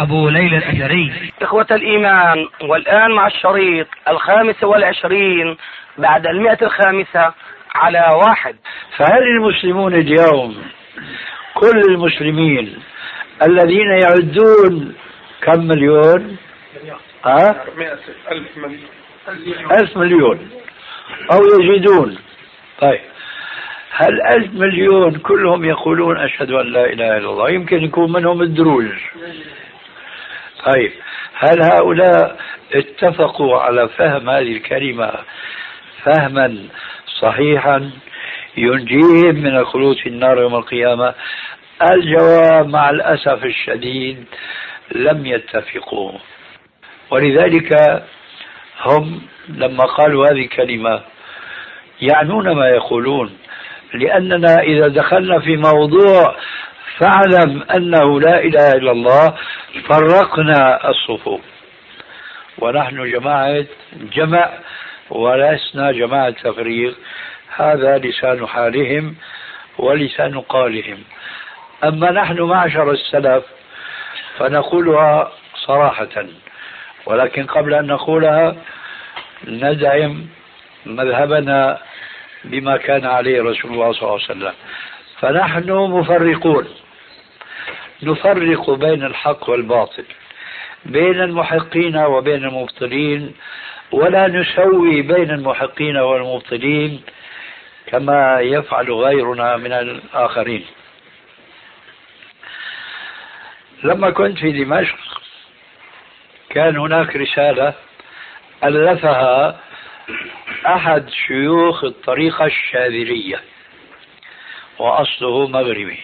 أبو ليلى الأثري. إخوة الإيمان والآن مع الشريط الخامس والعشرين بعد المئة الخامسة على واحد. فهل المسلمون اليوم كل المسلمين الذين يعدون كم مليون؟ ها؟ ألف مليون. ألف مليون أو يزيدون. طيب. هل ألف مليون كلهم يقولون أشهد أن لا إله إلا الله؟ يمكن يكون منهم الدروج. طيب هل هؤلاء اتفقوا على فهم هذه الكلمة فهما صحيحا ينجيهم من الخلود في النار يوم القيامة؟ الجواب مع الأسف الشديد لم يتفقوا. ولذلك هم لما قالوا هذه الكلمة يعنون ما يقولون لأننا إذا دخلنا في موضوع فاعلم أنه لا إله إلا الله فرقنا الصفوف. ونحن جماعة جمع ولسنا جماعة تفريق. هذا لسان حالهم ولسان قالهم. أما نحن معشر السلف فنقولها صراحة. ولكن قبل أن نقولها ندعم مذهبنا بما كان عليه رسول الله صلى الله عليه وسلم. فنحن مفرقون. نفرق بين الحق والباطل بين المحقين وبين المبطلين ولا نسوي بين المحقين والمبطلين كما يفعل غيرنا من الآخرين. لما كنت في دمشق كان هناك رسالة ألفها أحد شيوخ الطريقة الشاذلية وأصله مغربي.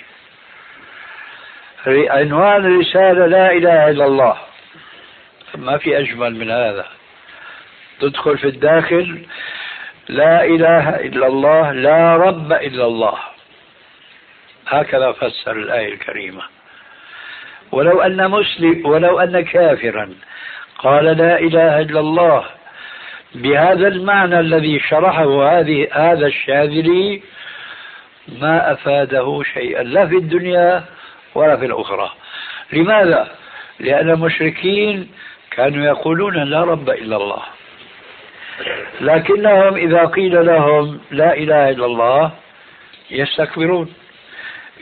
عنوان الرسالة لا إله إلا الله. ما في أجمل من هذا. تدخل في الداخل. لا إله إلا الله لا رب إلا الله. هكذا فسر الآية الكريمة. ولو أن مسلم ولو أن كافرا قال لا إله إلا الله بهذا المعنى الذي شرحه هذه هذا الشاذلي ما أفاده شيئا. لا في الدنيا ولا في الأخرى. لماذا؟ لأن المشركين كانوا يقولون لا رب إلا الله. لكنهم إذا قيل لهم لا إله إلا الله يستكبرون.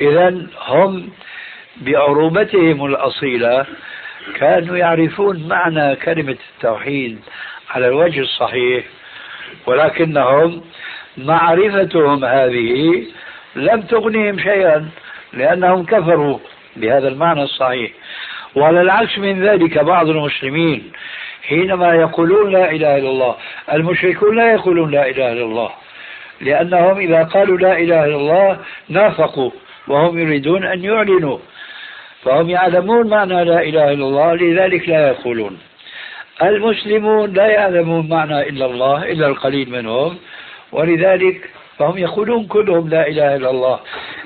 إذا هم بعروبتهم الأصيلة كانوا يعرفون معنى كلمة التوحيد على الوجه الصحيح ولكنهم معرفتهم هذه لم تغنيهم شيئا. لأنهم كفروا بهذا المعنى الصحيح. وعلى العكس من ذلك بعض المسلمين حينما يقولون لا إله إلا الله المشركون لا يقولون لا إله إلا الله لأنهم إذا قالوا لا إله إلا الله نافقوا وهم يريدون أن يعلنوا فهم يعلمون معنى لا إله إلا الله لذلك لا يقولون. المسلمون لا يعلمون معنى إلا الله إلا القليل منهم ولذلك فهم يقولون كلهم لا إله إلا الله.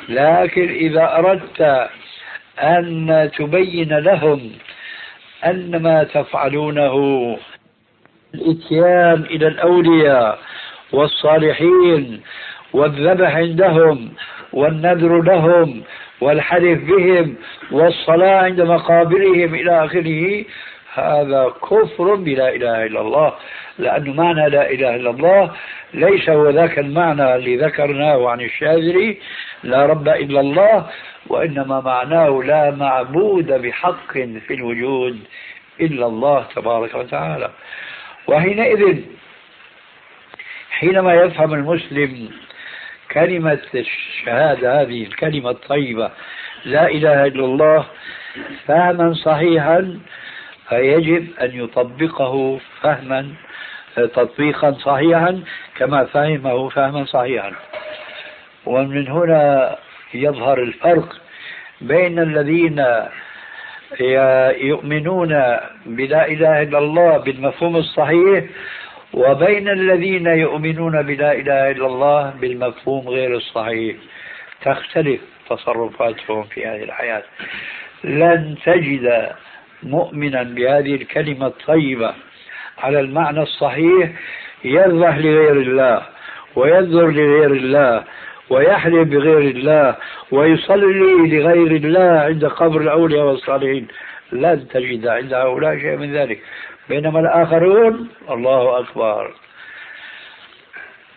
لكن إذا أردت أن تبين لهم أن ما تفعلونه الإتيان إلى الأولياء والصالحين والذبح عندهم والنذر لهم والحلف بهم والصلاة عند مقابرهم إلى آخره هذا كفر بلا إله إلا الله. لأن معنى لا إله إلا الله ليس هو ذاك المعنى اللي ذكرناه عن الشاذلي لا رب إلا الله وإنما معناه لا معبود بحق في الوجود إلا الله تبارك وتعالى. وحينئذ حينما يفهم المسلم كلمة الشهادة هذه الكلمة الطيبة لا إله إلا الله فهما صحيحا فيجب أن يطبقه فهما تطبيقا صحيحا كما فهمه فهما صحيحا. ومن هنا يظهر الفرق بين الذين يؤمنون بلا إله إلا الله بالمفهوم الصحيح وبين الذين يؤمنون بلا إله إلا الله بالمفهوم غير الصحيح. تختلف تصرفاتهم في هذه الحياة. لن تجد مؤمنا بهذه الكلمة الطيبة. على المعنى الصحيح يذبح لغير الله وينذر لغير الله ويحلف بغير الله ويصلي لغير الله عند قبر الأولياء والصالحين. لن تجد عند هؤلاء شيء من ذلك. بينما الآخرون الله أكبر.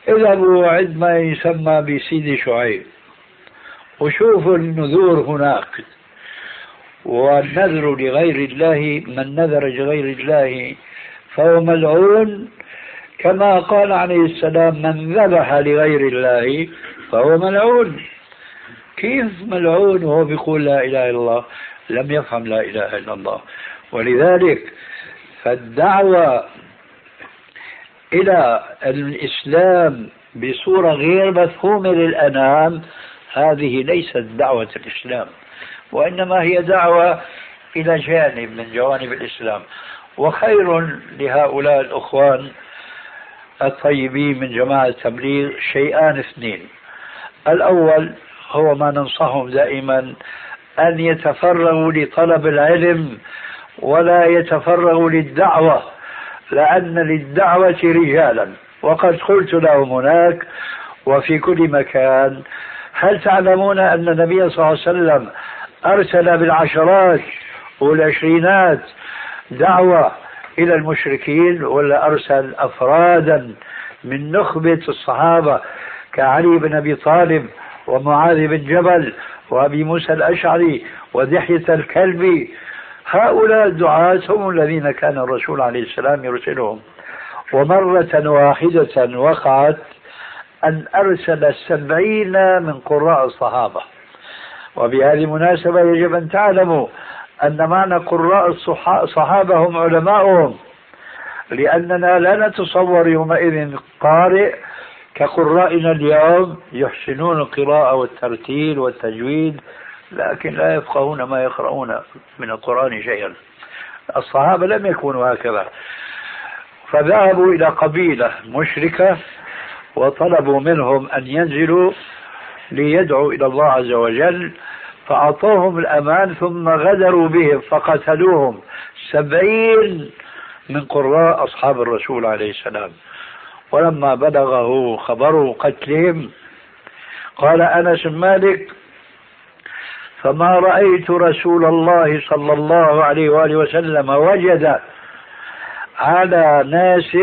اذهبوا عند ما يسمى بسيدي شعيب. وشوفوا النذور هناك. والنذر لغير الله من نذر لغير الله فهو ملعون كما قال عليه السلام من ذبح لغير الله فهو ملعون. كيف ملعون وهو بيقول لا إله إلا الله؟ لم يفهم لا إله إلا الله. ولذلك فالدعوة إلى الإسلام بصورة غير مفهومة للأنام هذه ليست دعوة الإسلام وإنما هي دعوة إلى جانب من جوانب الإسلام. وخير لهؤلاء الأخوان الطيبين من جماعة التبليغ شيئان اثنين. الأول هو ما ننصحهم دائما أن يتفرغوا لطلب العلم ولا يتفرغوا للدعوة لأن للدعوة رجالا. وقد قلت لهم هناك وفي كل مكان هل تعلمون أن النبي صلى الله عليه وسلم أرسل بالعشرات والعشرينات دعوة إلى المشركين ولا أرسل أفرادا من نخبة الصحابة كعلي بن أبي طالب ومعاذ بن جبل وأبي موسى الأشعري ودحية الكلبي. هؤلاء الدعاة هم الذين كان الرسول عليه السلام يرسلهم. ومرة واحدة وقعت أن أرسل سبعين من قراء الصحابة. وبهذه المناسبة يجب أن تعلموا أن معنى قراء الصحابة هم علماؤهم. لأننا لا نتصور يومئذ قارئ كقرائنا اليوم يحسنون القراءة والترتيل والتجويد لكن لا يفقهون ما يقرؤون من القرآن شيئا. الصحابة لم يكونوا هكذا. فذهبوا إلى قبيلة مشركة وطلبوا منهم أن ينزلوا ليدعوا إلى الله عز وجل. فأعطوهم الأمان ثم غدروا بهم فقتلوهم. سبعين من قراء أصحاب الرسول عليه السلام. ولما بلغه خبر قتلهم قال أنس مالك فما رأيت رسول الله صلى الله عليه وآله وسلم وجد على ناس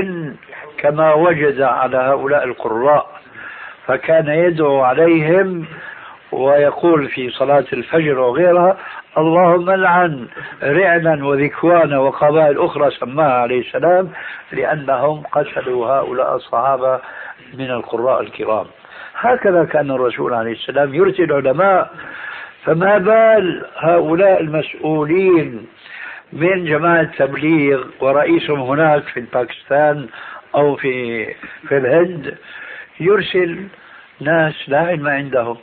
كما وجد على هؤلاء القراء. فكان يدعو عليهم ويقول في صلاة الفجر وغيرها اللهم لعن رعلا وذكوانا وقبائل أخرى سماها عليه السلام لأنهم قتلوا هؤلاء الصحابة من القراء الكرام. هكذا كان الرسول عليه السلام يرسل علماء فما بال هؤلاء المسؤولين من جماعة التبليغ ورئيسهم هناك في باكستان أو في في الهند يرسل ناس لا علم عندهم.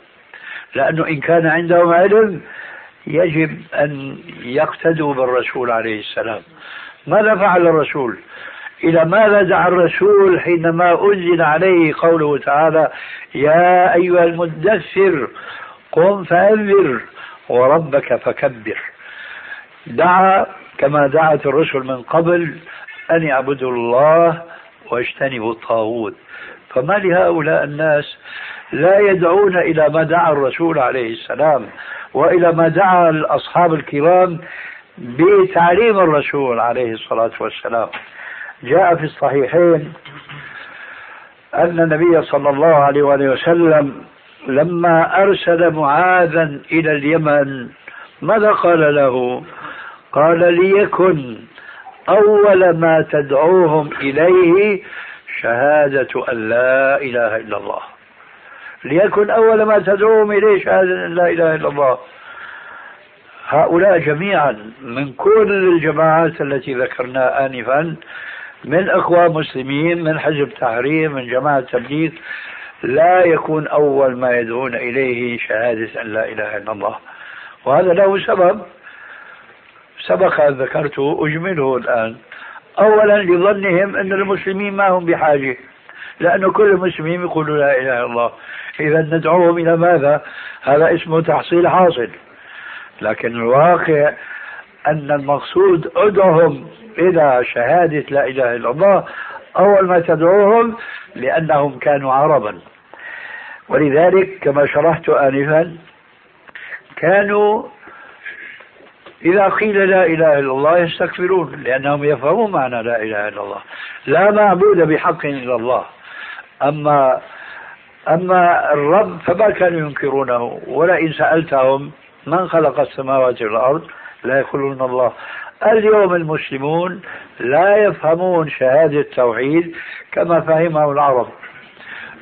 لأنه إن كان عندهم علم يجب أن يقتدوا بالرسول عليه السلام. ماذا فعل الرسول؟ إلى ماذا دعا الرسول حينما أنزل عليه قوله تعالى يا أيها المدثر قم فأنذر وربك فكبر. دعا كما دعت الرسل من قبل أن يعبدوا الله واجتنبوا الطاغوت. فما لهؤلاء الناس؟ لا يدعون إلى ما دعا الرسول عليه السلام وإلى ما دعا الأصحاب الكرام بتعليم الرسول عليه الصلاة والسلام. جاء في الصحيحين أن النبي صلى الله عليه وآله وسلم لما أرسل معاذا إلى اليمن ماذا قال له؟ قال ليكن أول ما تدعوهم إليه شهادة أن لا إله إلا الله. ليكن أول ما تدعوهم إليه شهادة أن لا إله إلا الله. هؤلاء جميعا من كل الجماعات التي ذكرناها آنفا من أخوان مسلمين من حزب تحرير من جماعة تبليغ لا يكون أول ما يدعون إليه شهادة أن لا إله إلا الله. وهذا له سبب. سبق أن ذكرته أجمله الآن. أولا لظنهم أن المسلمين ما هم بحاجة لأن كل المسلمين يقولوا لا إله إلا الله. إذا ندعوهم إلى ماذا؟ هذا اسمه تحصيل حاصل. لكن الواقع أن المقصود ادعهم إلى شهادة لا إله إلا الله. أول ما تدعوهم لأنهم كانوا عربا. ولذلك كما شرحت آنفا كانوا إذا قيل لا إله إلا الله يستكبرون لأنهم يفهمون معنى لا إله إلا الله. لا معبود بحق إلا الله. أما أما الرب فما كانوا ينكرونه ولئن سألتهم من خلق السماوات والأرض لا يقولون الله. اليوم المسلمون لا يفهمون شهادة التوحيد كما فهمه العرب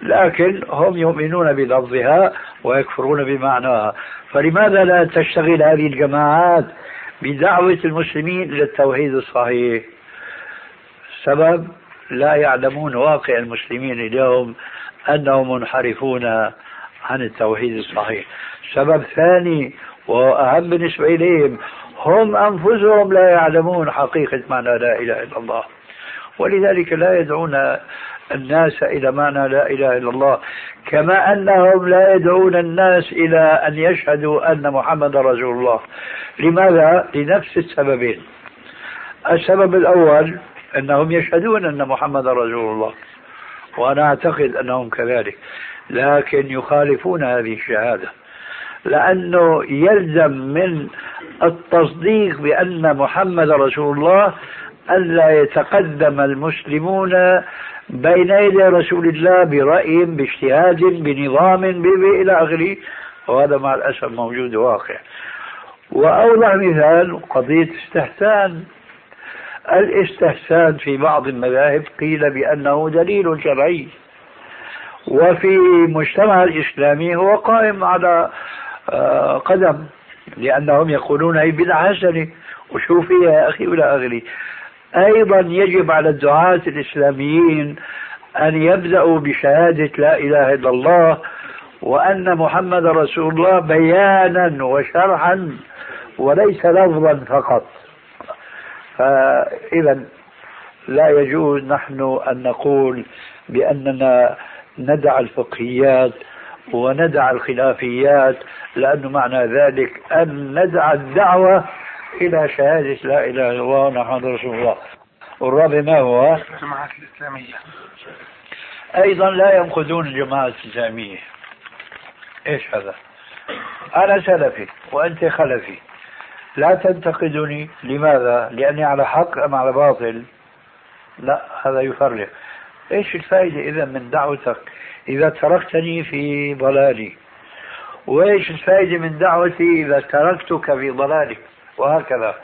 لكن هم يؤمنون بلفظها ويكفرون بمعناها. فلماذا لا تشتغل هذه الجماعات بدعوة المسلمين إلى التوحيد الصحيح؟ سبب لا يعلمون واقع المسلمين اليوم أنهم منحرفون عن التوحيد الصحيح. سبب ثاني وأهم بالنسبة إليهم هم أنفسهم لا يعلمون حقيقة معنى لا إله إلا الله. ولذلك لا يدعون الناس إلى معنى لا إله إلا الله. كما أنهم لا يدعون الناس إلى أن يشهدوا أن محمد رسول الله. لماذا؟ لنفس السببين. السبب الأول أنهم يشهدون أن محمد رسول الله. وأنا أعتقد أنهم كذلك لكن يخالفون هذه الشهادة لأنه يلزم من التصديق بأن محمد رسول الله ألا يتقدم المسلمون بين يدي رسول الله برأي باجتهاد بنظام إلى آخره. وهذا مع الأسف موجود واقع. وأوضح مثال قضية استحسان. الاستحسان في بعض المذاهب قيل بأنه دليل شرعي وفي المجتمع الإسلامي هو قائم على آه، قدم لأنهم يقولون هي بدعة حسنة. وشو فيها يا أخي ولا أغلي أيضا يجب على الدعاة الإسلاميين أن يبدأوا بشهادة لا إله إلا الله وأن محمد رسول الله بيانا وشرحا وليس لفظا فقط. فإذا لا يجوز نحن أن نقول بأننا ندع الفقهيات وندع الخلافيات لأنه معنى ذلك أن ندع الدعوة إلى شهادة لا إله إلا الله محمد رسول الله والرابع ما هو؟ الجماعات الإسلامية أيضا لا ينقذون الجماعة الإسلامية إيش هذا؟ أنا سلفي وأنت خلفي لا تنتقدني. لماذا؟ لأني على حق أم على باطل؟ لا هذا يفرق. إيش الفائدة إذا من دعوتك؟ إذا تركتني في ضلالي. وإيش الفائدة من دعوتي إذا تركتك في ضلالك وهكذا.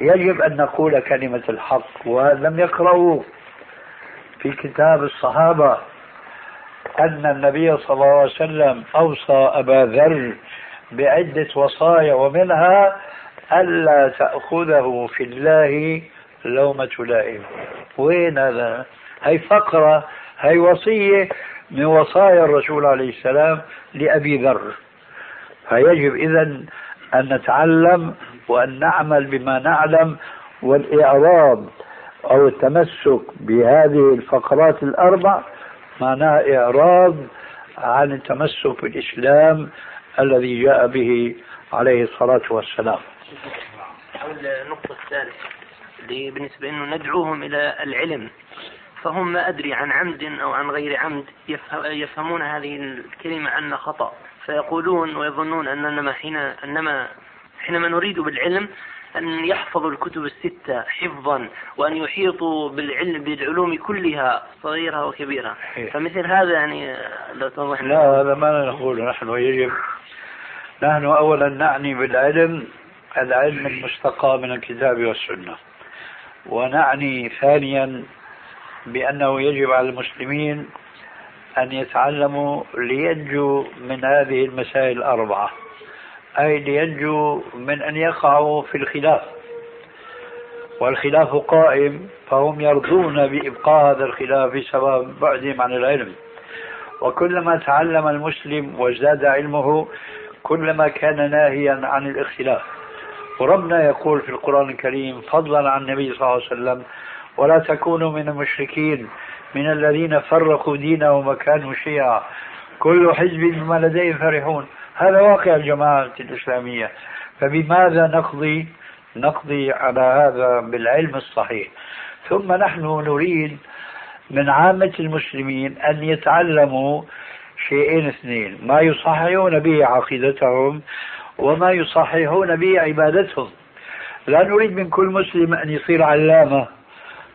يجب أن نقول كلمة الحق ولم يقرأوا في كتاب الصحابة أن النبي صلى الله عليه وسلم أوصى أبا ذر بعدة وصايا ومنها ألا تأخذه في الله لومة لائم. وين هذا؟ هي فقرة هي وصية من وصايا الرسول عليه السلام لأبي ذر. فيجب إذا أن نتعلم وأن نعمل بما نعلم والإعراض أو التمسك بهذه الفقرات الأربع معناه إعراض عن التمسك بالإسلام الذي جاء به عليه الصلاة والسلام. النقطة الثالثة اللي بالنسبة أنه ندعوهم إلى العلم. فهم ما أدري عن عمد أو عن غير عمد يفهمون هذه الكلمة أن خطأ. فيقولون ويظنون أننا حين أنما حينما نريد بالعلم أن يحفظوا الكتب الستة حفظا وأن يحيطوا بالعلم بالعلوم كلها صغيرها وكبيرها. فمثل هذا يعني لو توضح لا هذا ما نقول نحن يجب نحن أولا نعني بالعلم العلم المستقى من الكتاب والسنة. ونعني ثانيا بأنه يجب على المسلمين أن يتعلموا لينجوا من هذه المسائل الأربعة. أي لينجوا من أن يقعوا في الخلاف. والخلاف قائم فهم يرضون بإبقاء هذا الخلاف بسبب بعدهم عن العلم. وكلما تعلم المسلم وازداد علمه كلما كان ناهيا عن الاختلاف. وربنا يقول في القرآن الكريم فضلا عن النبي صلى الله عليه وسلم ولا تكونوا من المشركين من الذين فرقوا دينهم وكانوا شيعا. كل حزب بما لديهم فرحون. هذا واقع الجماعة الإسلامية. فبماذا نقضي؟ نقضي على هذا بالعلم الصحيح. ثم نحن نريد من عامة المسلمين أن يتعلموا شيئين اثنين. ما يصححون به عقيدتهم وما يصححون به عبادتهم. لا نريد من كل مسلم أن يصير علامة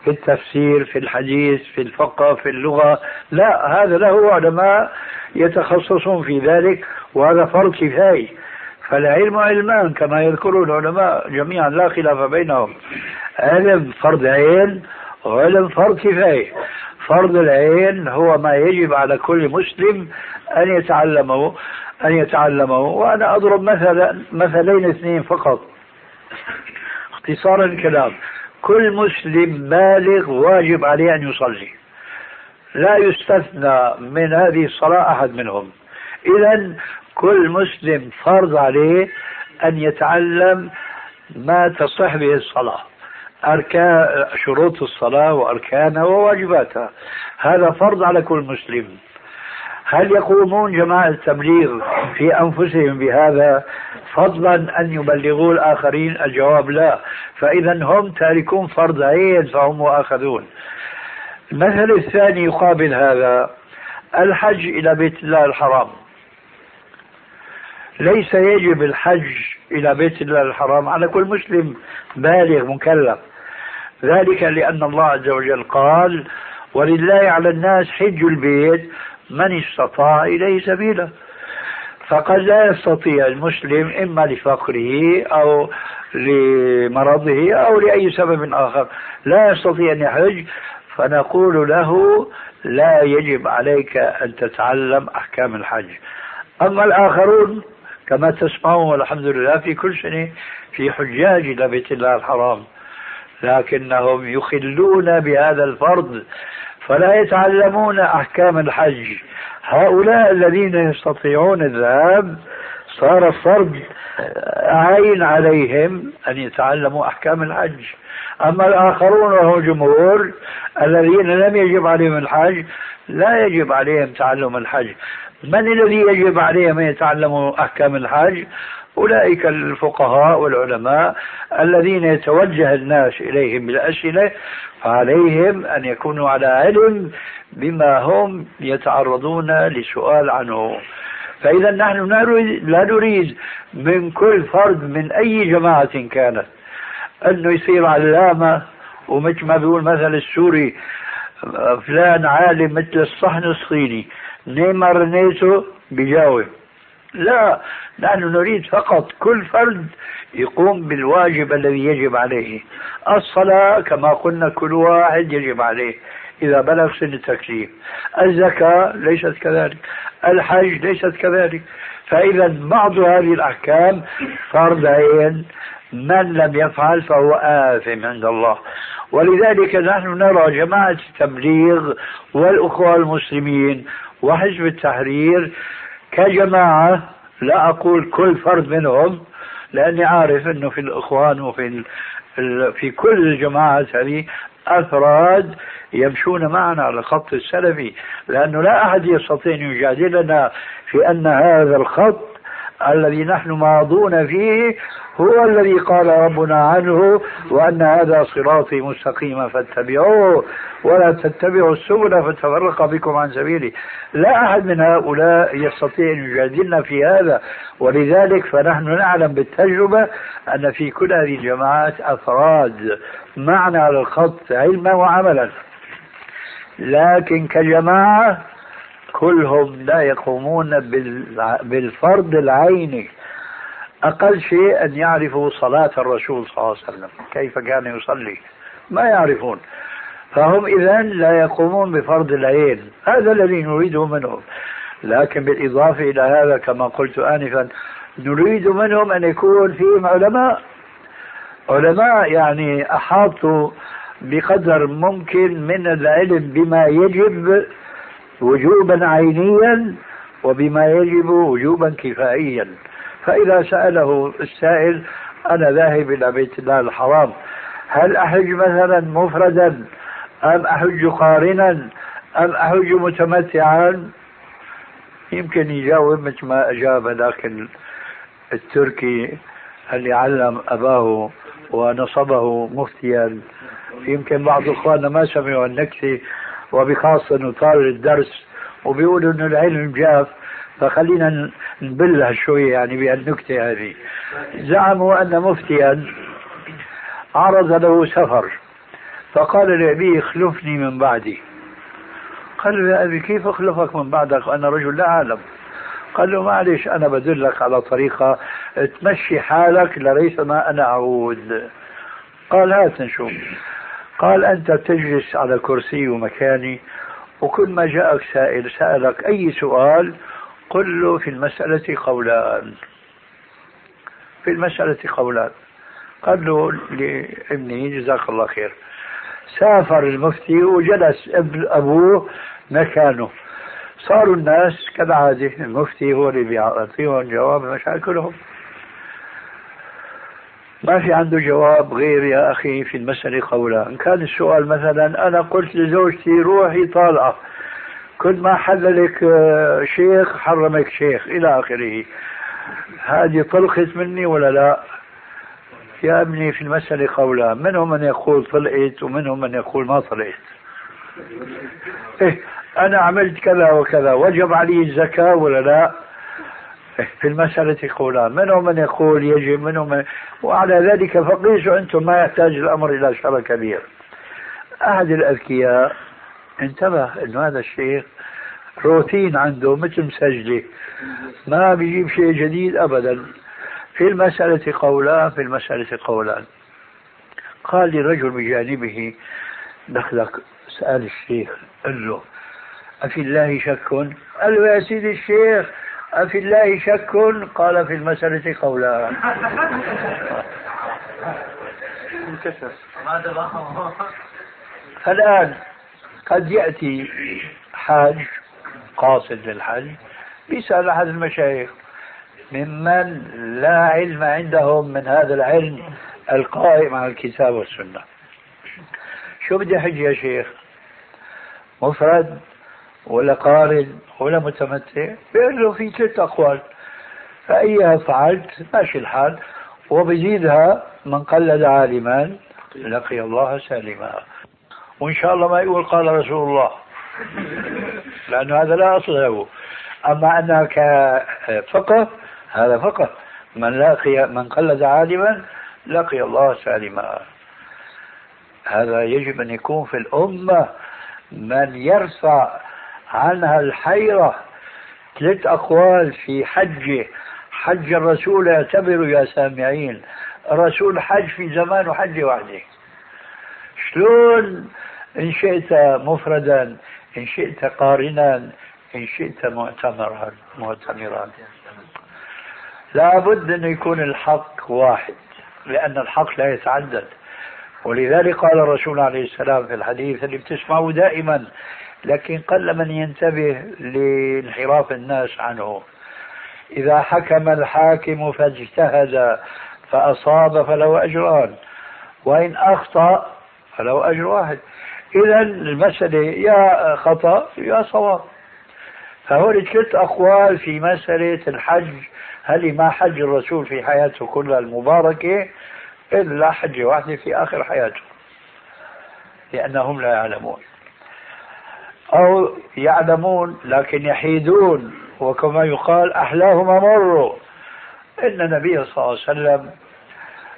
في التفسير في الحديث في الفقه في اللغة. لا هذا له علماء يتخصصون في ذلك وهذا فرض كفاية. فالعلم علمان كما يذكر العلماء جميعا لا خلاف بينهم. علم فرض عين وعلم فرض كفاية. فرض العين هو ما يجب على كل مسلم أن يتعلمه. أن يتعلمه. وأنا أضرب مثلا مثلين اثنين فقط. اختصارا الكلام. كل مسلم بالغ واجب عليه أن يصلي. لا يستثنى من هذه الصلاة أحد منهم. إذا كل مسلم فرض عليه أن يتعلم ما تصح به الصلاة. أركان شروط الصلاة وأركانها وواجباتها. هذا فرض على كل مسلم. هل يقومون جماعة التبليغ في أنفسهم بهذا فضلا أن يبلغوا الآخرين؟ الجواب لا. فإذا هم تاركون فرض عين فهم مؤاخذون. المثل الثاني يقابل هذا. الحج إلى بيت الله الحرام. ليس يجب الحج إلى بيت الله الحرام. على كل مسلم بالغ مكلف. ذلك لأن الله عز وجل قال ولله على الناس حج البيت من استطاع إليه سبيلا. فقد لا يستطيع المسلم إما لفقره أو لمرضه أو لأي سبب آخر. لا يستطيع أن يحج فنقول له لا يجب عليك أن تتعلم أحكام الحج. أما الآخرون كما تسمعون والحمد لله في كل سنة في حجاج إلى بيت الله الحرام لكنهم يخلون بهذا الفرض فلا يتعلمون أحكام الحج. هؤلاء الذين يستطيعون الذهاب صار الفرض عين عليهم أن يتعلموا أحكام الحج. أما الآخرون وهو جمهور الذين لم يجب عليهم الحج لا يجب عليهم تعلم الحج. من الذي يجب عليهم أن يتعلموا أحكام الحج؟ أولئك الفقهاء والعلماء الذين يتوجه الناس إليهم بالأسئلة فعليهم أن يكونوا على علم بما هم يتعرضون لسؤال عنه. فإذا نحن لا نريد من كل فرد من أي جماعة كانت أنه يصير علامة ومثل ما بيقول مثل السوري فلان عالم مثل الصحن الصيني نيما رنيته بجاوب. لا نحن نريد فقط كل فرد يقوم بالواجب الذي يجب عليه. الصلاة كما قلنا كل واحد يجب عليه. إذا بلغ سن التكليف الزكاة ليست كذلك. الحج ليست كذلك. فإذا بعض هذه الأحكام فرض عين من لم يفعل فهو آثم عند الله. ولذلك نحن نرى جماعة التبليغ والأخوة المسلمين وحزب التحرير كجماعة لا أقول كل فرد منهم لأني عارف أنه في الإخوان وفي في كل الجماعات هذه أفراد يمشون معنا على الخط السلفي لأنه لا أحد يستطيع أن يجادلنا في أن هذا الخط الذي نحن ماضون فيه هو الذي قال ربنا عنه وأن هذا صراطي مستقيما فاتبعوه ولا تتبعوا السبل فتفرق بكم عن سبيله لا أحد من هؤلاء يستطيع أن يجادلنا في هذا ولذلك فنحن نعلم بالتجربة أن في كل هذه الجماعات أفراد معنا على الخط علما وعملا. لكن كجماعة كلهم لا يقومون بالفرض العيني أقل شيء أن يعرفوا صلاة الرسول صلى الله عليه وسلم. كيف كان يصلي؟ ما يعرفون. فهم إذا لا يقومون بفرض العين. هذا الذي نريده منهم لكن بالإضافة إلى هذا كما قلت آنفا نريد منهم أن يكون فيهم علماء. علماء يعني أحاطوا بقدر ممكن من العلم بما يجب وجوبا عينيا وبما يجب وجوبا كفائيا. فإذا سأله السائل أنا ذاهب إلى بيت الله الحرام هل أحج مثلا مفردا؟ أم أحج قارنا؟ أم أحج متمتعا؟ يمكن يجاوب مثل ما أجاب ذاك التركي اللي علم أباه ونصبه مفتيا. يمكن بعض إخواننا ما سمعوا النكتة وبخاصة أنه طال الدرس وبيقولوا أنه العلم جاف فخلينا نبلها شوية يعني بهالنكتة هذه. زعموا أن مفتيا عرض له سفر فقال لأبيه اخلفني من بعدي. قال له يا أبي كيف أخلفك من بعدك؟ وأنا رجل لا أعلم. قال له معلش أنا بدلك على طريقة تمشي حالك لريث ما أنا أعود. قال هات نشوف قال أنت تجلس على كرسي ومكاني وكل ما جاءك سائل سألك أي سؤال قل له في المسألة قولان. في المسألة قولان. قال له لابنه جزاك الله خير. سافر المفتي وجلس ابن أبوه مكانه. صاروا الناس كالعادة المفتي هو اللي بيعطيهم جواب مشاكلهم ما في عنده جواب غير يا أخي في المسألة قولان كان السؤال مثلا أنا قلت لزوجتي روحي طالعة. كل ما حللك آه، شيخ حرمك شيخ إلى آخره. هذه طلقت مني ولا لا؟ يا ابني في المسألة قولان منهم من يقول طلقت ومنهم من يقول ما طلقت. إيه أنا عملت كذا وكذا. وجب علي الزكاة ولا لا؟ في المسألة قولان منهم من يقول يجب منهم من؟ وعلى ذلك فقيسوا أنتم ما يحتاج الأمر إلى شر كبير. أحد الأذكياء انتبه أنه هذا الشيخ روتين عنده مثل مسجلة ما بيجيب شيء جديد أبدا. في المسألة قولان في المسألة قولان. قال لي رجل بجانبه دخلك سأل الشيخ قال له أفي الله شك؟ قال له يا سيدي الشيخ أفي الله شك؟ قال في المسألة قولان الآن قد يأتي حاج قاصد للحج يسأل أحد المشايخ ممن لا علم عندهم من هذا العلم القائم على الكتاب والسنة. شو بدي حج يا شيخ؟ مفرد ولا قارن ولا متمتع بيقول له في ثلاث أقوال. فأيها فعلت؟ ماشي الحال. وبزيدها من قلد عالما لقي الله سالما. وإن شاء الله ما يقول قال رسول الله. لأنه هذا لا أصل له. أما أنها كفقه هذا فقه. من لقي من قلد عالما لقي الله سالما. هذا يجب أن يكون في الأمة من يرفع عنها الحيرة. ثلاث أقوال في حجه حج الرسول اعتبروا يا سامعين الرسول حج في زمان وحج وحده. شلون؟ إن شئت مفردا إن شئت قارنا إن شئت معتمرا معتمرا لابد أن يكون الحق واحد لأن الحق لا يتعدد. ولذلك قال الرسول عليه السلام في الحديث اللي بتسمعه دائما لكن قل من ينتبه لانحراف الناس عنه. إذا حكم الحاكم فاجتهد فأصاب فله أجران وإن أخطأ فله أجر واحد. إذا المسألة يا خطأ يا صواب. فهول ثلاث أقوال في مسألة الحج. هل ما حج الرسول في حياته كلها المباركة؟ إلا حجة واحدة في آخر حياته. لأنهم لا يعلمون. أو يعلمون لكن يحيدون وكما يقال أحلاهم مروا إن النبي صلى الله عليه وسلم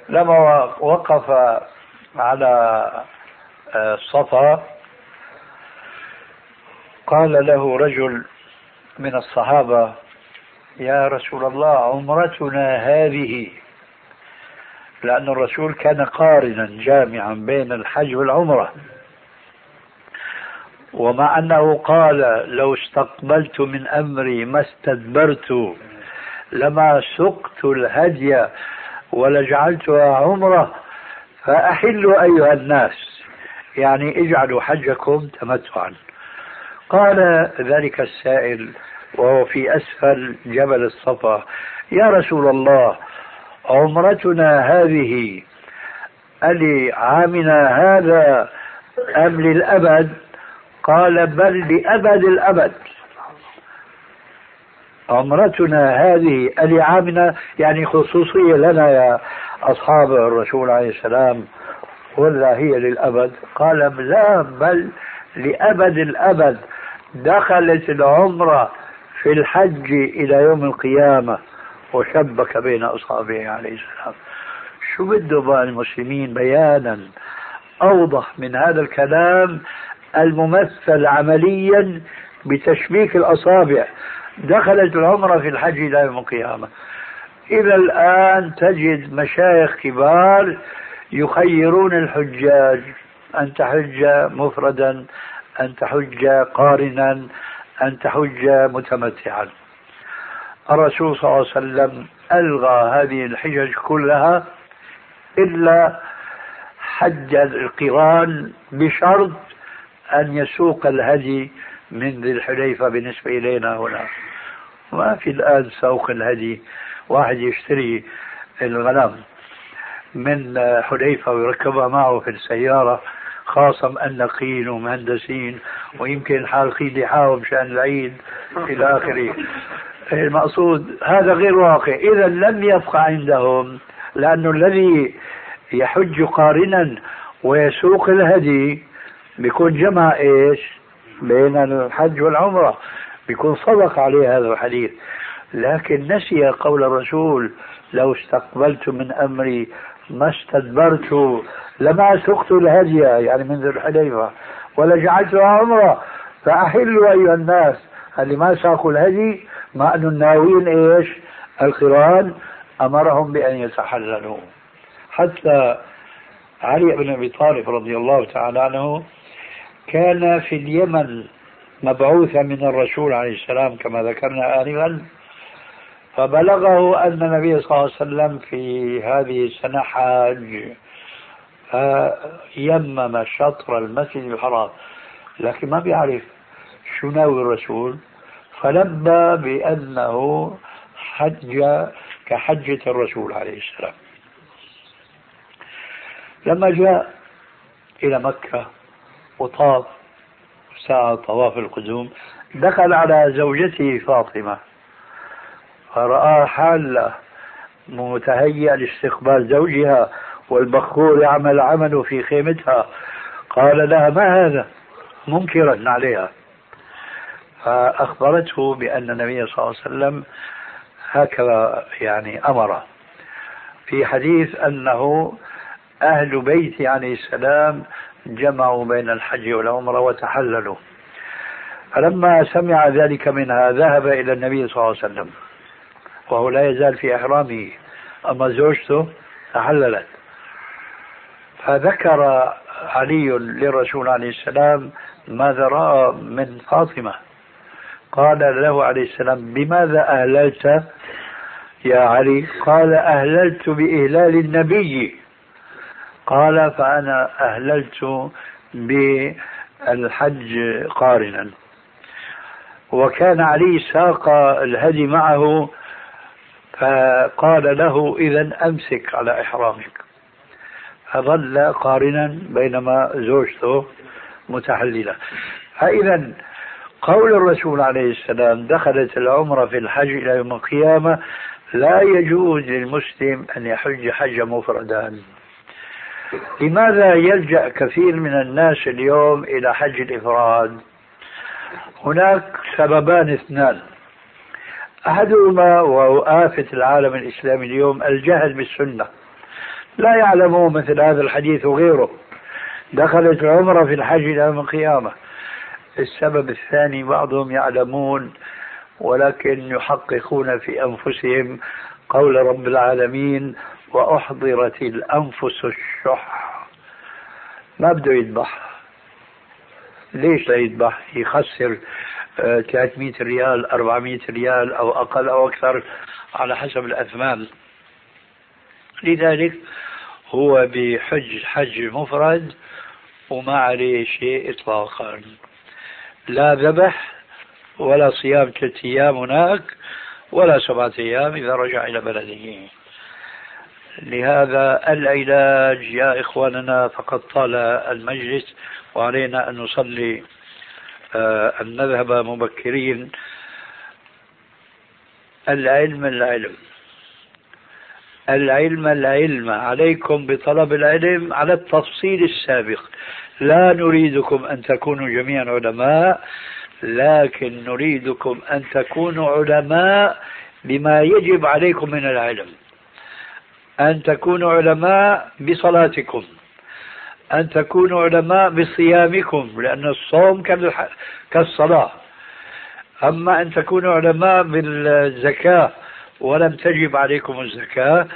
لما وقف على الصفا قال له رجل من الصحابة يا رسول الله عمرتنا هذه. لأن الرسول كان قارنا جامعا بين الحج والعمرة. ومع أنه قال لو استقبلت من أمري ما استدبرت لما سقت الهدي ولجعلتها عمرة فأحلوا أيها الناس. يعني اجعلوا حجكم تمتعا. قال ذلك السائل وهو في أسفل جبل الصفا يا رسول الله عمرتنا هذه ألعامنا هذا أم للأبد؟ قال بل لأبد الأبد. عمرتنا هذه ألعامنا يعني خصوصية لنا يا أصحاب الرسول عليه السلام ولا هي للأبد. قال لا بل لأبد الأبد. دخلت العمرة في الحج إلى يوم القيامة وشبك بين أصحابه عليه السلام. شو بده بقى المسلمين بيانا؟ أوضح من هذا الكلام الممثل عمليا بتشبيك الأصابع. دخلت العمرة في الحج إلى يوم القيامة. إلى الآن تجد مشايخ كبار يخيرون الحجاج. أن تحج مفردا أن تحج قارنا أن تحج متمتعا. الرسول صلى الله عليه وسلم ألغى هذه الحجج كلها إلا حج القرآن بشرط أن يسوق الهدي من ذي الحليفة بالنسبة إلينا هنا. ما في الآن سوق الهدي. واحد يشتري الغنم من حليفة ويركبها معه في السيارة خاصة مأنقين ومهندسين ويمكن حالقين لحاهم مشان العيد إلى آخره. المقصود هذا غير واقع. إذا لم يبقى عندهم لأنه الذي يحج قارنا ويسوق الهدي بيكون جمع إيش؟ بين الحج والعمرة بيكون صدق عليه هذا الحديث لكن نسي قول الرسول لو استقبلت من أمري ما استدبرت لما سقت الهدي يعني من ذي الحليفه ولجعلتها عمرة فاحلوا أيها الناس اللي ما ساقوا الهدي مع انه الناويين إيش؟ القرآن أمرهم بأن يتحللوا حتى علي بن أبي طالب رضي الله تعالى عنه كان في اليمن مبعوثا من الرسول عليه السلام كما ذكرنا آنفا فبلغه أن النبي صلى الله عليه وسلم في هذه السنة حاج فيمم شطر المسجد الحرام لكن ما بيعرف شو ناوي الرسول فلبى بأنه حج كحجة الرسول عليه السلام. لما جاء إلى مكة وطاف ساعة طواف القدوم دخل على زوجته فاطمة فرأى حالة متهيئة لاستقبال زوجها والبخور يعمل عمله في خيمتها. قال لها ما هذا؟ منكرا عليها. فأخبرته بأن النبي صلى الله عليه وسلم هكذا يعني أمر. في حديث أنه أهل بيته عليه السلام جمعوا بين الحج والعمرة وتحللوا. فلما سمع ذلك منها ذهب إلى النبي صلى الله عليه وسلم. وهو لا يزال في إحرامه. أما زوجته تحللت. فذكر علي للرسول عليه السلام ماذا رأى من فاطمة. قال له عليه السلام بماذا أهللت يا علي؟ قال أهللت بإهلال النبي. قال فأنا أهللت بالحج قارنا. وكان علي ساق الهدي معه فقال له إذا أمسك على إحرامك. فظل قارنا بينما زوجته متحللة. فإذا قول الرسول عليه السلام دخلت العمرة في الحج إلى يوم القيامة لا يجوز للمسلم أن يحج حج مفردا. لماذا يلجأ كثير من الناس اليوم إلى حج الإفراد؟ هناك سببان اثنان. أحدهما وهو آفة العالم الإسلامي اليوم الجهل بالسنة. لا يعلمون مثل هذا الحديث وغيره. دخلت العمرة في الحج إلى يوم القيامة. السبب الثاني بعضهم يعلمون ولكن يحققون في أنفسهم قول رب العالمين وأحضرت الأنفس الشح. ما بده يذبح. ليش لا يذبح؟ يخسر 300 آه، ريال 400 ريال أو أقل أو أكثر على حسب الأثمان لذلك هو بحج حج مفرد وما عليه شيء إطلاقا. لا ذبح ولا صيام ثلاثة أيام هناك ولا سبعة أيام إذا رجع إلى بلده. لهذا العلاج يا إخواننا فقد طال المجلس وعلينا أن نصلي آه، أن نذهب مبكرين. العلم العلم. العلم العلم. عليكم بطلب العلم على التفصيل السابق. لا نريدكم أن تكونوا جميعا علماء لكن نريدكم أن تكونوا علماء بما يجب عليكم من العلم. أن تكونوا علماء بصلاتكم أن تكونوا علماء بصيامكم لأن الصوم كالصلاة. أما أن تكونوا علماء بالزكاة ولم تجب عليكم الزكاة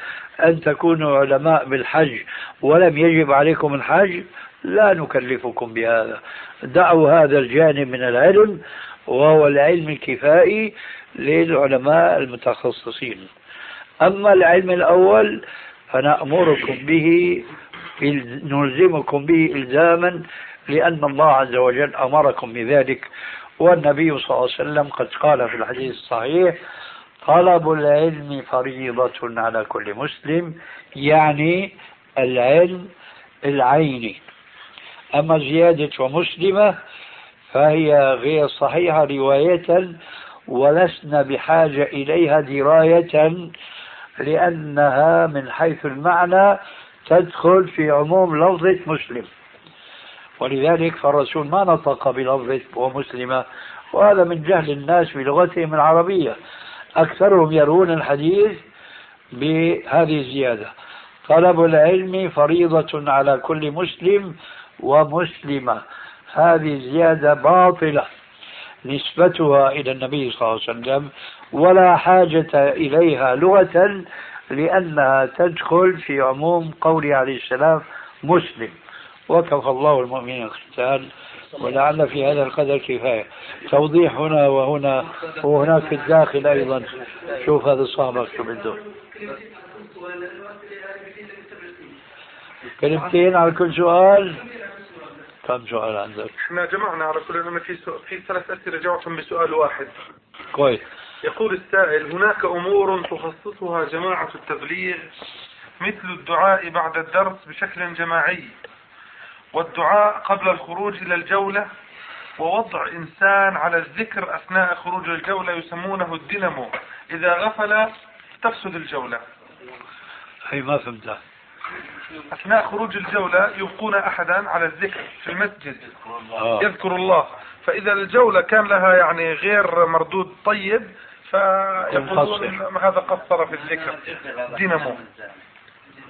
أن تكونوا علماء بالحج ولم يجب عليكم الحج لا نكلفكم بهذا. دعوا هذا الجانب من العلم وهو العلم الكفائي للعلماء المتخصصين. أما العلم الأول فنأمركم به نلزمكم به إلزاما لأن الله عز وجل أمركم بذلك. والنبي صلى الله عليه وسلم قد قال في الحديث الصحيح طلب العلم فريضة على كل مسلم يعني العلم العيني أما زيادة ومسلمة فهي غير صحيحة رواية ولسنا بحاجة إليها دراية لأنها من حيث المعنى تدخل في عموم لفظة مسلم. ولذلك فالرسول ما نطق بلفظة ومسلمة وهذا من جهل الناس بلغتهم العربية. أكثرهم يرون الحديث بهذه الزيادة. طلب العلم فريضة على كل مسلم ومسلمة. هذه زيادة باطلة. نسبتها إلى النبي صلى الله عليه وسلم ولا حاجة إليها لغة لأنها تدخل في عموم قوله عليه السلام مسلم. وكفى الله المؤمنين القتال ولعل في هذا القدر كفاية. توضيح هنا وهنا وهناك في الداخل أيضا. شوف هذا صاحبك شو بده كلمتين على كل سؤال. كم سؤال عندك؟ إحنا جمعنا على كل انما في سؤال في ثلاث أسئلة جاوبتهم بسؤال واحد. كويس. يقول السائل هناك أمور تخصصها جماعة التبليغ مثل الدعاء بعد الدرس بشكل جماعي والدعاء قبل الخروج إلى الجولة ووضع إنسان على الذكر أثناء خروج الجولة يسمونه الدينامو إذا غفل تفسد الجولة. هي ما فهمتها. أثناء خروج الجولة يبقون أحدا على الذكر في المسجد. يذكر الله. فإذا الجولة كان لها يعني غير مردود طيب فيقولون هذا قصر في الذكر. دينامو.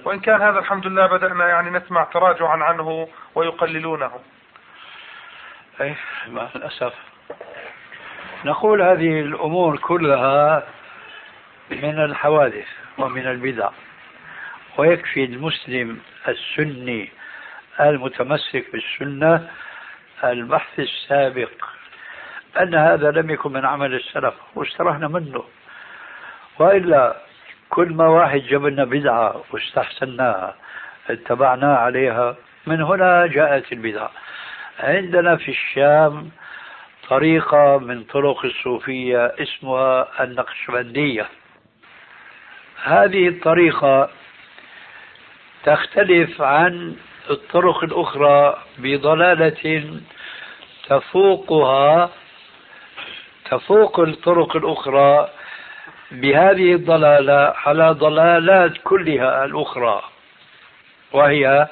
وإن كان هذا الحمد لله بدأنا يعني نسمع تراجعا عنه ويقللونه. أي مع الأسف. نقول هذه الأمور كلها من الحوادث ومن البدع. ويكفي المسلم السني المتمسك بالسنة البحث السابق أن هذا لم يكن من عمل السلف واسترحنا منه. وإلا كل ما واحد جاب لنا بدعة واستحسناها اتبعناه عليها. من هنا جاءت البدعة عندنا في الشام طريقة من طرق الصوفية اسمها النقشبندية. هذه الطريقة تختلف عن الطرق الأخرى بضلالة تفوقها تفوق الطرق الأخرى بهذه الضلالة على ضلالات كلها الأخرى وهي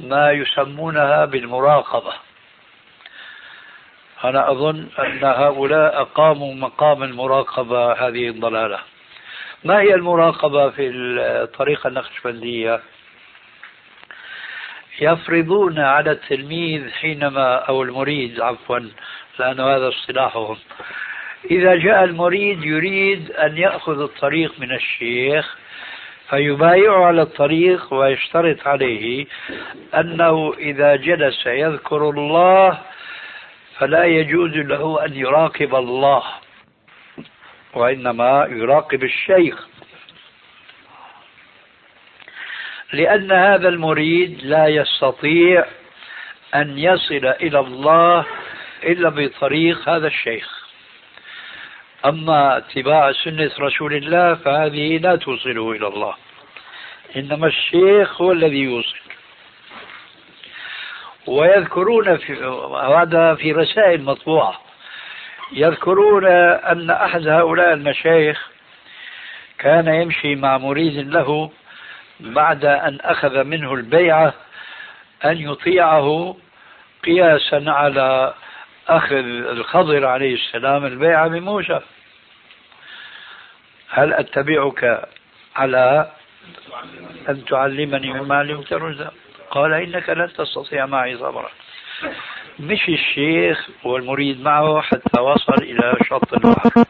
ما يسمونها بالمراقبة أنا أظن أن هؤلاء أقاموا مقام المراقبة هذه الضلالة ما هي المراقبة في الطريقة النقشبندية؟ يفرضون على التلميذ حينما أو المريد عفوا لأن هذا اصطلاحهم. إذا جاء المريد يريد أن يأخذ الطريق من الشيخ فيبايع على الطريق ويشترط عليه أنه إذا جلس يذكر الله فلا يجوز له أن يراقب الله وإنما يراقب الشيخ. لأن هذا المريد لا يستطيع أن يصل إلى الله إلا بطريق هذا الشيخ. أما اتباع سنة رسول الله فهذه لا توصله إلى الله. إنما الشيخ هو الذي يوصل. ويذكرون في هذا في رسائل مطبوعة. يذكرون أن أحد هؤلاء المشايخ كان يمشي مع مريد له بعد أن أخذ منه البيعة أن يطيعه قياسا على أخذ الخضر عليه السلام البيعة بموسى هل أتبعك على أن تعلمني مما علمت رشدا قال إنك لن تستطيع معي صبرا. مشي الشيخ والمريد معه حتى وصل إلى شط البحر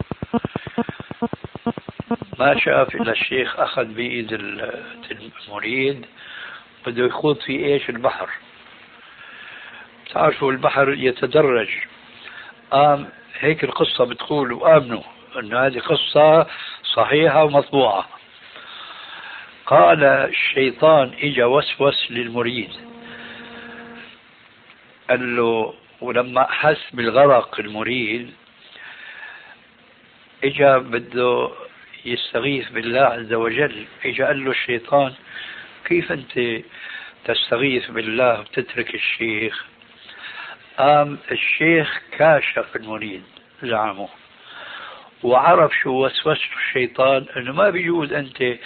ما شاف إلا الشيخ أخذ بإيد المريد بده يخوض في إيش؟ البحر. تعرفوا البحر يتدرج. آم هيك القصة بتقول وآمنوا أن هذه قصة صحيحة ومطبوعة. قال الشيطان إجا وسوس للمريد. قال له ولما حس بالغرق المريد إجا بده يستغيث بالله عز وجل اجا قال له الشيطان. كيف أنت تستغيث بالله وتترك الشيخ؟ قام الشيخ كاشف المريد زعمه. وعرف شو وسوسة الشيطان إنه ما بيجوز أنت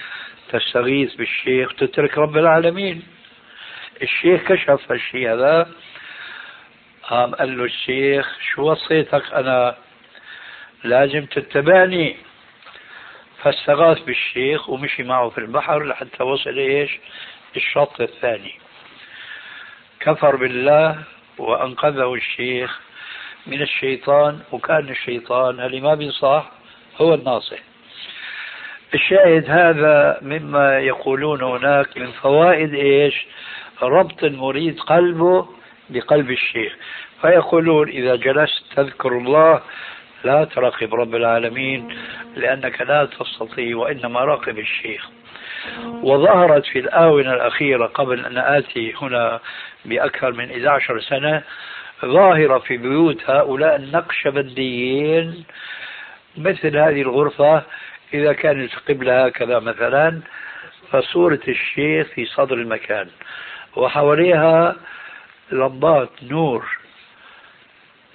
تستغيث بالشيخ تترك رب العالمين. الشيخ كشف هالشيء هذا. قام قال له الشيخ شو وصيتك؟ أنا لازم تتبعني. فاستغاث بالشيخ ومشي معه في البحر لحتى وصل إيش؟ الشط الثاني. كفر بالله وأنقذه الشيخ من الشيطان وكان الشيطان اللي ما بينصح هو الناصح. الشاهد هذا مما يقولون هناك من فوائد إيش؟ ربط المريد قلبه بقلب الشيخ. فيقولون إذا جلست تذكر الله لا تراقب رب العالمين لأنك لا تستطيع وإنما راقب الشيخ. وظهرت في الآونة الأخيرة قبل أن آتي هنا بأكثر من 11 سنة ظاهرة في بيوت هؤلاء النقشبنديين مثل هذه الغرفة إذا كانت القبلة هكذا مثلا فصورة الشيخ في صدر المكان. وحواليها لمبات نور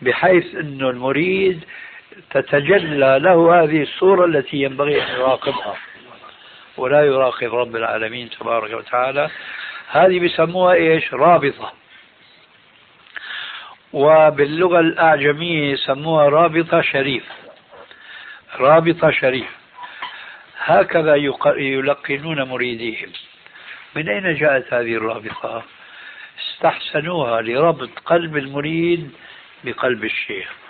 بحيث أن المريد تتجلى له هذه الصورة التي ينبغي أن يراقبها. ولا يراقب رب العالمين تبارك وتعالى. هذه بسموها إيش؟ رابطة. وباللغة الأعجمية يسموها رابطة شريف. رابطة شريف. هكذا يلقنون مريديهم. من أين جاءت هذه الرابطة؟ استحسنوها لربط قلب المريد بقلب الشيخ.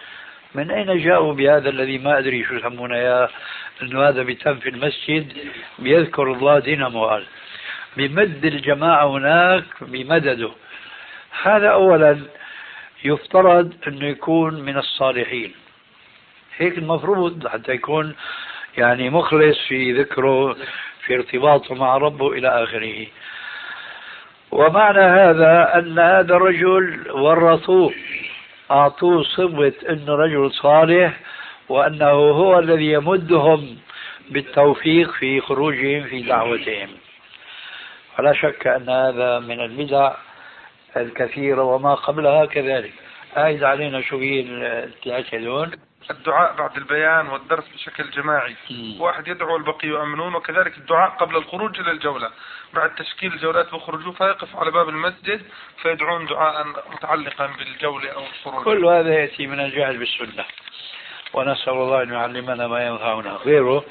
من أين جاءوا بهذا الذي ما أدري شو يسمونه يا أنه هذا بيتم في المسجد؟ بيذكر الله دينامو قال بمد الجماعة هناك بمدده. هذا أولا يفترض أنه يكون من الصالحين. هيك المفروض حتى يكون يعني مخلص في ذكره في ارتباطه مع ربه إلى آخره. ومعنى هذا أن هذا الرجل ورثوه أعطوه صفة أنه رجل صالح وأنه هو الذي يمدهم بالتوفيق في خروجهم في دعوتهم. ولا شك أن هذا من البدع الكثيرة وما قبلها كذلك. أعد علينا شو هي دول الدعاء بعد البيان والدرس بشكل جماعي. واحد يدعو والبقي يؤمنون وكذلك الدعاء قبل الخروج إلى الجولة. بعد تشكيل الجولات وخروجه فيقف على باب المسجد فيدعون دعاء متعلقا بالجولة أو الخروج. كل هذا يأتي من الجهل بالسنة. ونسأل الله أن يعلمنا ما ينفعنا. غيره؟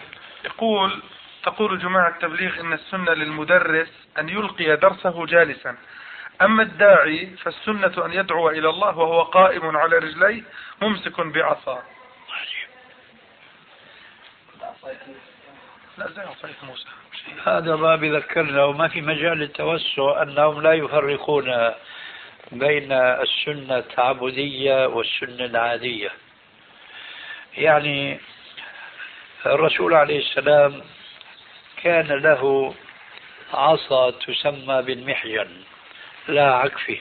يقول تقول جماعة التبليغ إن السنة للمدرس أن يلقي درسه جالسا. أما الداعي فالسنة أن يدعو إلى الله وهو قائم على رجليه ممسك بعصا. هذا ما بذكرنا وما في مجال للتوسع أنهم لا يفرقون بين السنة التعبدية والسنة العادية. يعني الرسول عليه السلام كان له عصا تسمى بالمحجن لا عكفه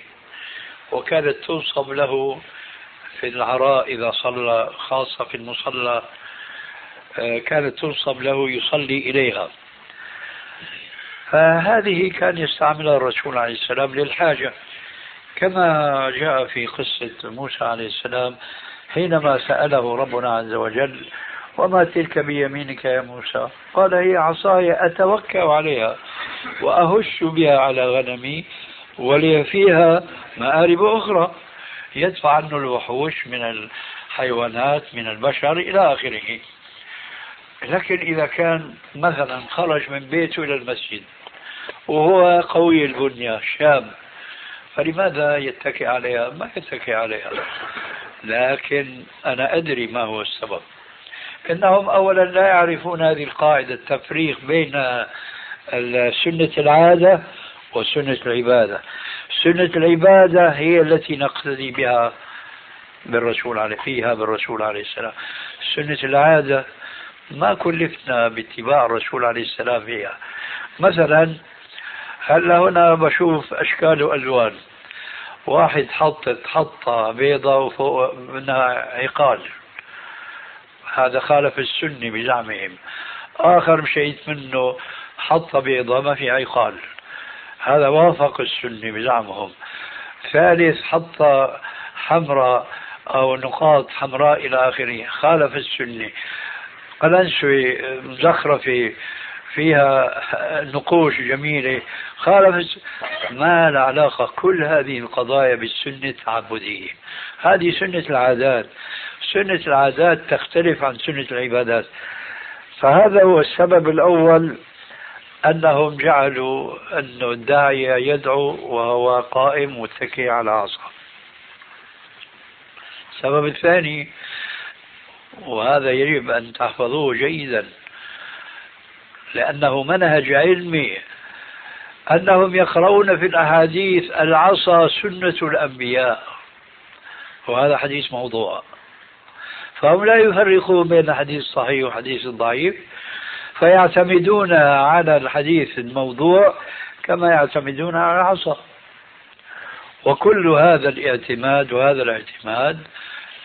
وكانت تنصب له في العراء إذا صلى خاصة في المصلى كانت تنصب له يصلي إليها. فهذه كان يستعملها الرسول عليه السلام للحاجة. كما جاء في قصة موسى عليه السلام حينما سأله ربنا عز وجل وما تلك بيمينك يا موسى؟ قال هي عصاي أتوكأ عليها وأهش بها على غنمي ولي فيها مآرب أخرى. يدفع عنه الوحوش من الحيوانات من البشر إلى آخره. لكن إذا كان مثلا خرج من بيته إلى المسجد وهو قوي البنية شاب فلماذا يتكئ عليها؟ ما يتكئ عليها. لكن أنا أدري ما هو السبب. إنهم أولا لا يعرفون هذه القاعدة التفريق بين سنة العادة وسنة العبادة. سنة العبادة هي التي نقتدي بها بالرسول عليه فيها بالرسول عليه السلام. سنة العادة ما كلفنا باتباع الرسول عليه السلام فيها. مثلا هلا هنا بشوف أشكال وألوان. واحد حطت حطة بيضة وفوق منها عقال. هذا خالف السنة بزعمهم. آخر مشيت منه حطة بيضة ما في عقال. هذا وافق السنة بزعمهم. ثالث حطة حمراء أو نقاط حمراء إلى آخره. خالف السنة. قلنسوة مزخرفة فيها نقوش جميلة خالف ما له علاقة كل هذه القضايا بالسنة التعبدية. هذه سنة العادات. سنة العادات تختلف عن سنة العبادات. فهذا هو السبب الأول أنهم جعلوا أن الداعية يدعو وهو قائم متكئ على عصا. السبب الثاني وهذا يجب أن تحفظوه جيدا لأنه منهج علمي أنهم يقرؤون في الأحاديث العصا سنة الأنبياء. وهذا حديث موضوع. فهم لا يفرقون بين الحديث الصحيح والحديث الضعيف فيعتمدون على الحديث الموضوع كما يعتمدون على العصا. وكل هذا الاعتماد وهذا الاعتماد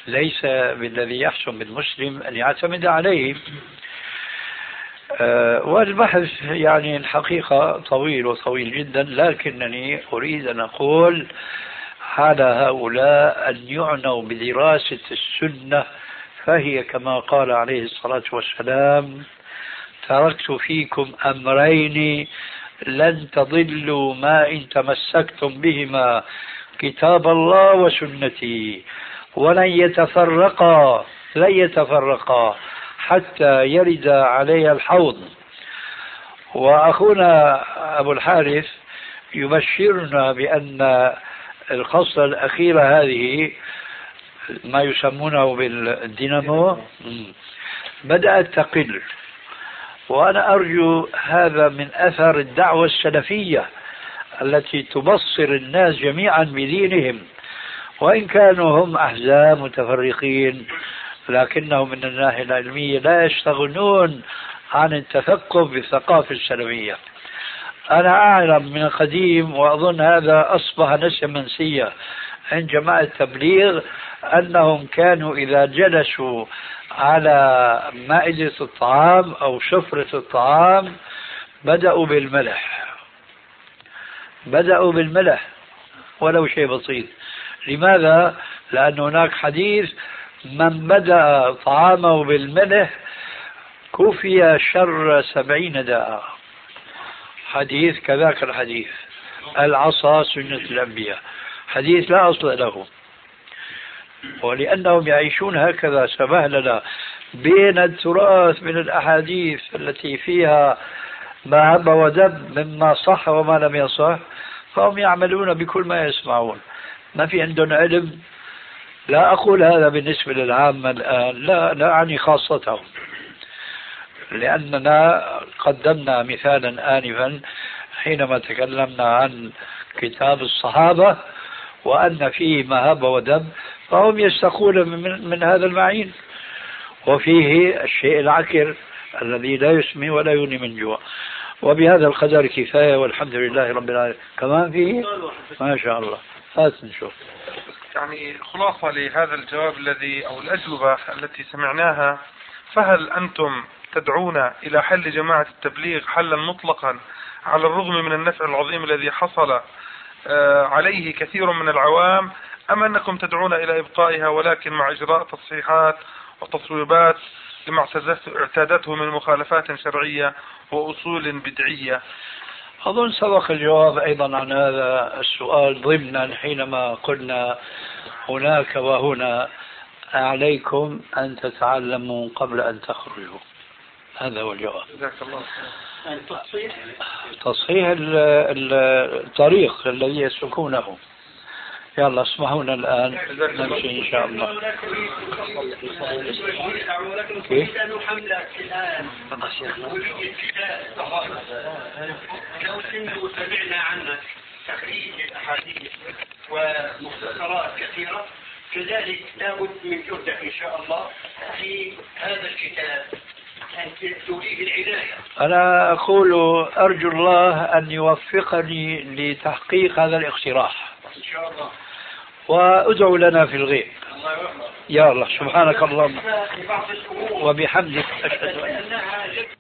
ليس بالذي يحسن بالمسلم أن يعتمد عليه. آه، والبحث يعني الحقيقة طويل وطويل جدا لكنني أريد أن أقول على هؤلاء أن يعنوا بدراسة السنة. فهي كما قال عليه الصلاة والسلام تركت فيكم أمرين لن تضلوا ما إن تمسكتم بهما كتاب الله وسنتي. ولن يتفرقا لن يتفرقا حتى يرد علي الحوض. وأخونا أبو الحارث يبشرنا بأن الخصلة الأخيرة هذه ما يسمونه بالدينامو بدأت تقل. وأنا أرجو هذا من أثر الدعوة السلفية التي تبصر الناس جميعا بدينهم. وإن كانوا هم أحزاب متفرقين لكنهم من الناحية العلمية لا يستغنون عن التثقف بالثقافة السلفية أنا أعلم من قديم وأظن هذا أصبح نسيا منسيا عند جماعة التبليغ أنهم كانوا إذا جلسوا على مائدة الطعام أو سفرة الطعام بدأوا بالملح. بدأوا بالملح ولو شيء بسيط. لماذا؟ لأن هناك حديث من بدأ طعامه بالملح كفي شر سبعين داء. حديث كذاك الحديث. العصا سنة الأنبياء. حديث لا أصل له. ولأنهم يعيشون هكذا سبهللة بين التراث من الأحاديث التي فيها ما هب ودب مما صح وما لم يصح فهم يعملون بكل ما يسمعون. ما في عندهم علم. لا أقول هذا بالنسبة للعامة الآن. لا لا أعني خاصتهم. لأننا قدمنا مثالا آنفا حينما تكلمنا عن كتاب الصحابة وأن فيه مهب ودب فهم يستقون من, من هذا المعين. وفيه الشيء العكر الذي لا يسمي ولا يغني من جوع. وبهذا القدر كفاية والحمد لله رب العالمين. كمان فيه؟ ما شاء الله. هات نشوف. يعني خلاصة لهذا الجواب الذي أو الأجوبة التي سمعناها فهل أنتم تدعون إلى حل جماعة التبليغ حلا مطلقا على الرغم من النفع العظيم الذي حصل آه، عليه كثير من العوام أم أنكم تدعون إلى إبقائها ولكن مع إجراء تصحيحات وتصويبات لما اعتادته من مخالفات شرعية وأصول بدعية؟ أظن سبق الجواب أيضا عن هذا السؤال ضمنا حينما قلنا هناك وهنا. عليكم أن تتعلموا قبل أن تخرجوا. هذا هو الجواب. جزاك الله تصحيح؟ تصحيح الطريق الذي يسلكونه يلا اسمعونا الآن. نمشي إن شاء الله. كيف؟ الآن لو سمعنا عنك تخريج الأحاديث ومختصرات كثيرة كذلك لابد من جهدك إن شاء الله في هذا الكتاب أنا أقول أرجو الله أن يوفقني لتحقيق هذا الاقتراح. إن شاء الله وادعوا لنا في الغيب. يا الله سبحانك اللهم. وبحمدك أشهد أن